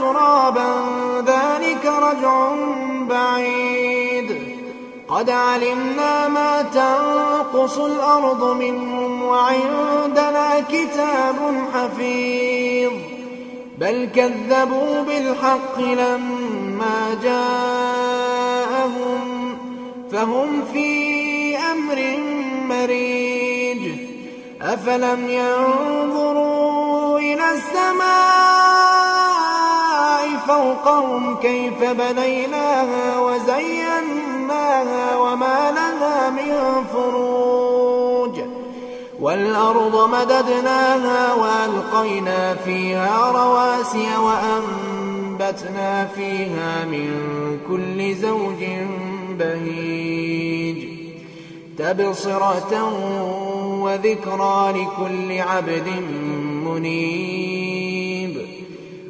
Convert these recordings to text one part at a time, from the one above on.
ترابا ذلك رجع بعيد. قد علمنا ما تنقص الأرض منهم وعندنا كتاب حفيظ. بل كذبوا بالحق لما جاءهم فهم في أمر مريج. أفلم ينظروا إلى السماء فوقهم كيف بنيناها وزيناها وما لها من فروج. والأرض مددناها وألقينا فيها رواسي وأنبتنا فيها من كل زوج بهيج. تبصرة وذكرى لكل عبد منيب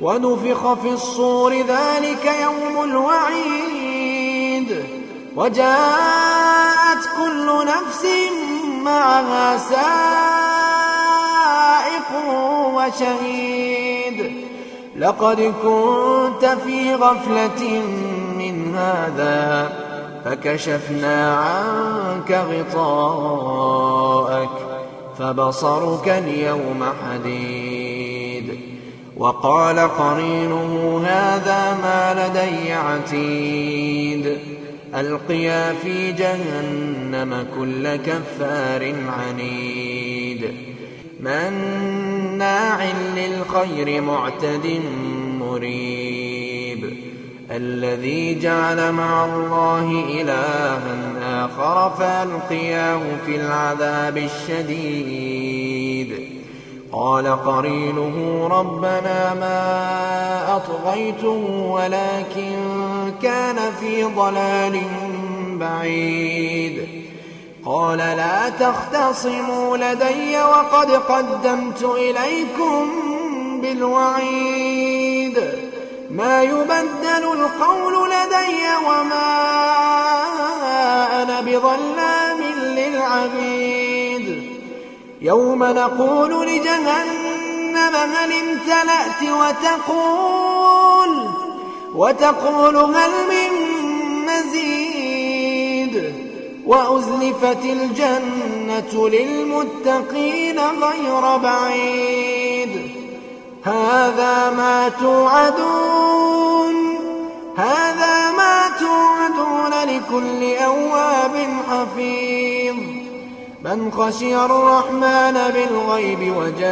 ونفخ في الصور ذلك يوم الوعيد. وجاءت كل نفس معها سائق وشهيد. لقد كنت في غفلة من هذا فكشفنا عنك غطاءك فبصرك اليوم حديد. وقال قرينه هذا ما لدي عتيد. ألقيا في جهنم كل كفار عنيد. مناع للخير معتد مريب. الذي جعل مع الله إلها آخر فألقياه في العذاب الشديد. قال قرينه ربنا ما أطغيته ولكن كان في ضلال بعيد. قال لا تختصموا لدي وقد قدمت إليكم بالوعيد. ما يبدل القول لدي وما أنا بظلام للعبيد. يوم نقول لجهنم هل امتلأت وتقول وتقول هل من مزيد وأزلفت الجنة للمتقين غير بعيد هذا ما توعدون هذا ما توعدون لكل أواب حفيظ من خشي الرحمن بالغيب وجاء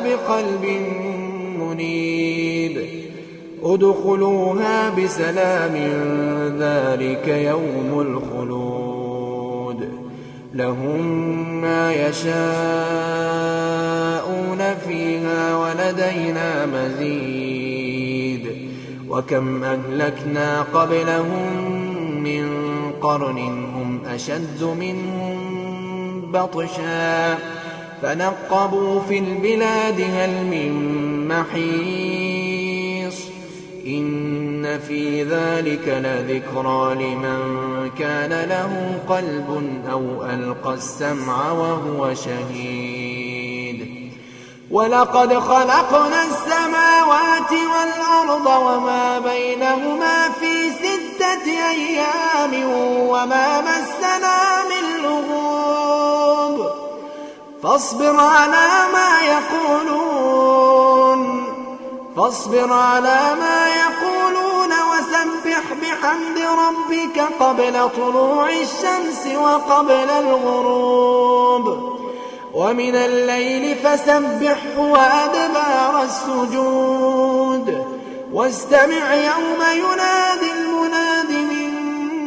بقلب منيب. ادخلوها بسلام ذلك يوم الخلود. لهم ما يشاءون فيها ولدينا مزيد. وكم أهلكنا قبلهم من قرن هم أشد منهم بطشا. فنقبوا في البلاد هل من محيص. إن في ذلك لذكرى لمن كان له قلب أو ألقى السمع وهو شهيد. ولقد خلقنا السماوات والأرض وما بينهما في أيام وما مسنا من لغوب فاصبر على ما يقولون فاصبر على ما يقولون وسبح بحمد ربك قبل طلوع الشمس وقبل الغروب ومن الليل فسبحه وأدبار السجود واستمع يوم ينادي المناد من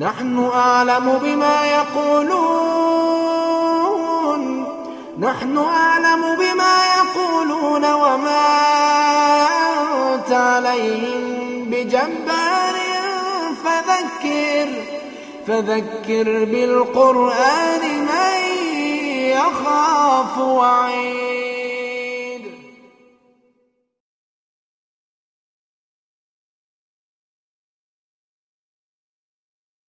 نحن أعلم بما يقولون. نحن أعلم بما يقولون وما أنت عليهم بجبار. فذكر فذكر بالقرآن من يخاف وعيد